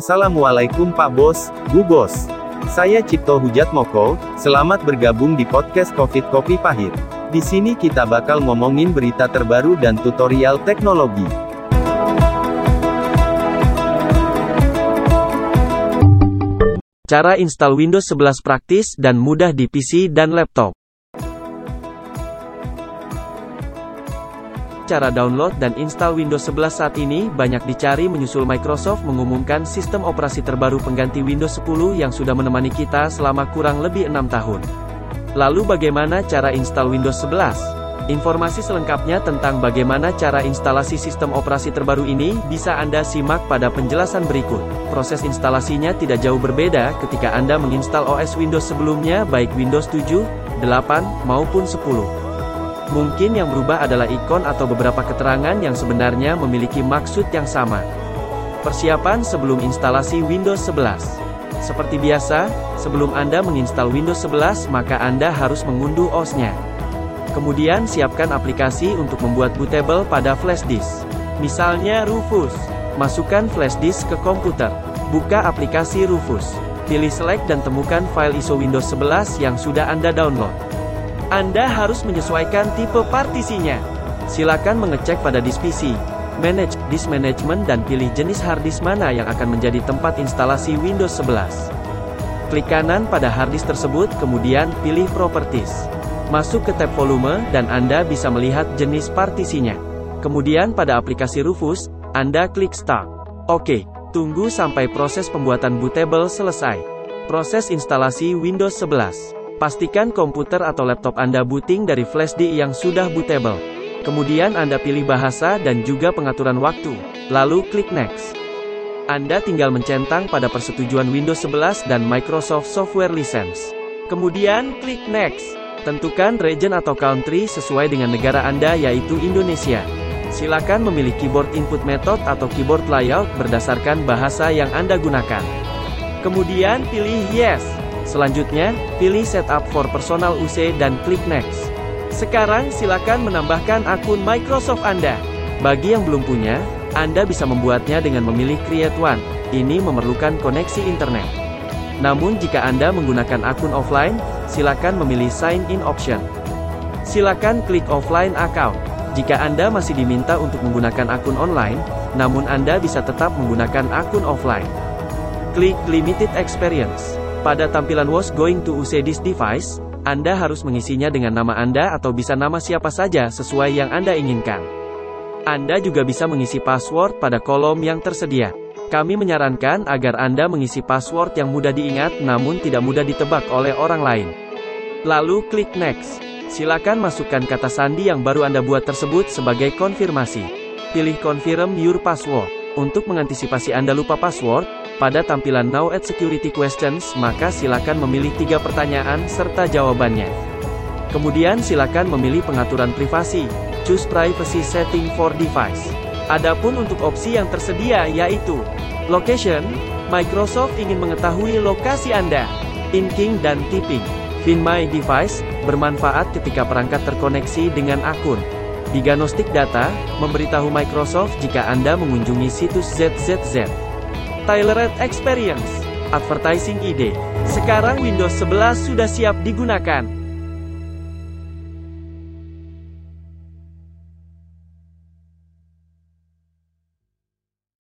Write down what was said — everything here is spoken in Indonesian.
Assalamualaikum Pak Bos, Bu Bos. Saya Cipto Hujat Moko, selamat bergabung di podcast Covid Kopi Pahit. Di sini kita bakal ngomongin berita terbaru dan tutorial teknologi. Cara install Windows 11 praktis dan mudah di PC dan laptop. Cara download dan install Windows 11 saat ini banyak dicari menyusul Microsoft mengumumkan sistem operasi terbaru pengganti Windows 10 yang sudah menemani kita selama kurang lebih 6 tahun. Lalu bagaimana cara install Windows 11? Informasi selengkapnya tentang bagaimana cara instalasi sistem operasi terbaru ini bisa Anda simak pada penjelasan berikut. Proses instalasinya tidak jauh berbeda ketika Anda menginstal OS Windows sebelumnya baik Windows 7, 8, maupun 10. Mungkin yang berubah adalah ikon atau beberapa keterangan yang sebenarnya memiliki maksud yang sama. Persiapan sebelum instalasi Windows 11 Seperti biasa, sebelum Anda menginstal Windows 11 maka Anda harus mengunduh OS-nya. Kemudian siapkan aplikasi untuk membuat bootable pada flash disk. Misalnya Rufus. Masukkan flash disk ke komputer. Buka aplikasi Rufus. Pilih select dan temukan file ISO Windows 11 yang sudah Anda download. Anda harus menyesuaikan tipe partisinya. Silakan mengecek pada disk PC. Manage disk management dan pilih jenis hard disk mana yang akan menjadi tempat instalasi Windows 11. Klik kanan pada hard disk tersebut, kemudian pilih Properties. Masuk ke tab volume, dan Anda bisa melihat jenis partisinya. Kemudian pada aplikasi Rufus, Anda klik Start. Oke, tunggu sampai proses pembuatan bootable selesai. Proses instalasi Windows 11. Pastikan komputer atau laptop Anda booting dari flash disk yang sudah bootable. Kemudian Anda pilih bahasa dan juga pengaturan waktu. Lalu klik Next. Anda tinggal mencentang pada persetujuan Windows 11 dan Microsoft Software License. Kemudian klik Next. Tentukan region atau country sesuai dengan negara Anda yaitu Indonesia. Silakan memilih keyboard input method atau keyboard layout berdasarkan bahasa yang Anda gunakan. Kemudian pilih Yes. Selanjutnya, pilih Setup for Personal UC dan klik Next. Sekarang silakan menambahkan akun Microsoft Anda. Bagi yang belum punya, Anda bisa membuatnya dengan memilih Create One. Ini memerlukan koneksi internet. Namun jika Anda menggunakan akun offline, silakan memilih Sign In option. Silakan klik Offline Account. Jika Anda masih diminta untuk menggunakan akun online, namun Anda bisa tetap menggunakan akun offline. Klik Limited Experience. Pada tampilan Was Going to use this device, Anda harus mengisinya dengan nama Anda atau bisa nama siapa saja sesuai yang Anda inginkan. Anda juga bisa mengisi password pada kolom yang tersedia. Kami menyarankan agar Anda mengisi password yang mudah diingat namun tidak mudah ditebak oleh orang lain. Lalu klik Next. Silakan masukkan kata sandi yang baru Anda buat tersebut sebagai konfirmasi. Pilih Confirm Your Password. Untuk mengantisipasi Anda lupa password, pada tampilan Now at Security Questions, maka silakan memilih tiga pertanyaan serta jawabannya. Kemudian silakan memilih pengaturan privasi. Choose Privacy Setting for Device. Adapun untuk opsi yang tersedia yaitu Location, Microsoft ingin mengetahui lokasi Anda. Inking dan Tipping. Find My Device, bermanfaat ketika perangkat terkoneksi dengan akun. Diagnostik Data, memberitahu Microsoft jika Anda mengunjungi situs ZZZ. Tailored Experience, Advertising ID. Sekarang Windows 11 sudah siap digunakan.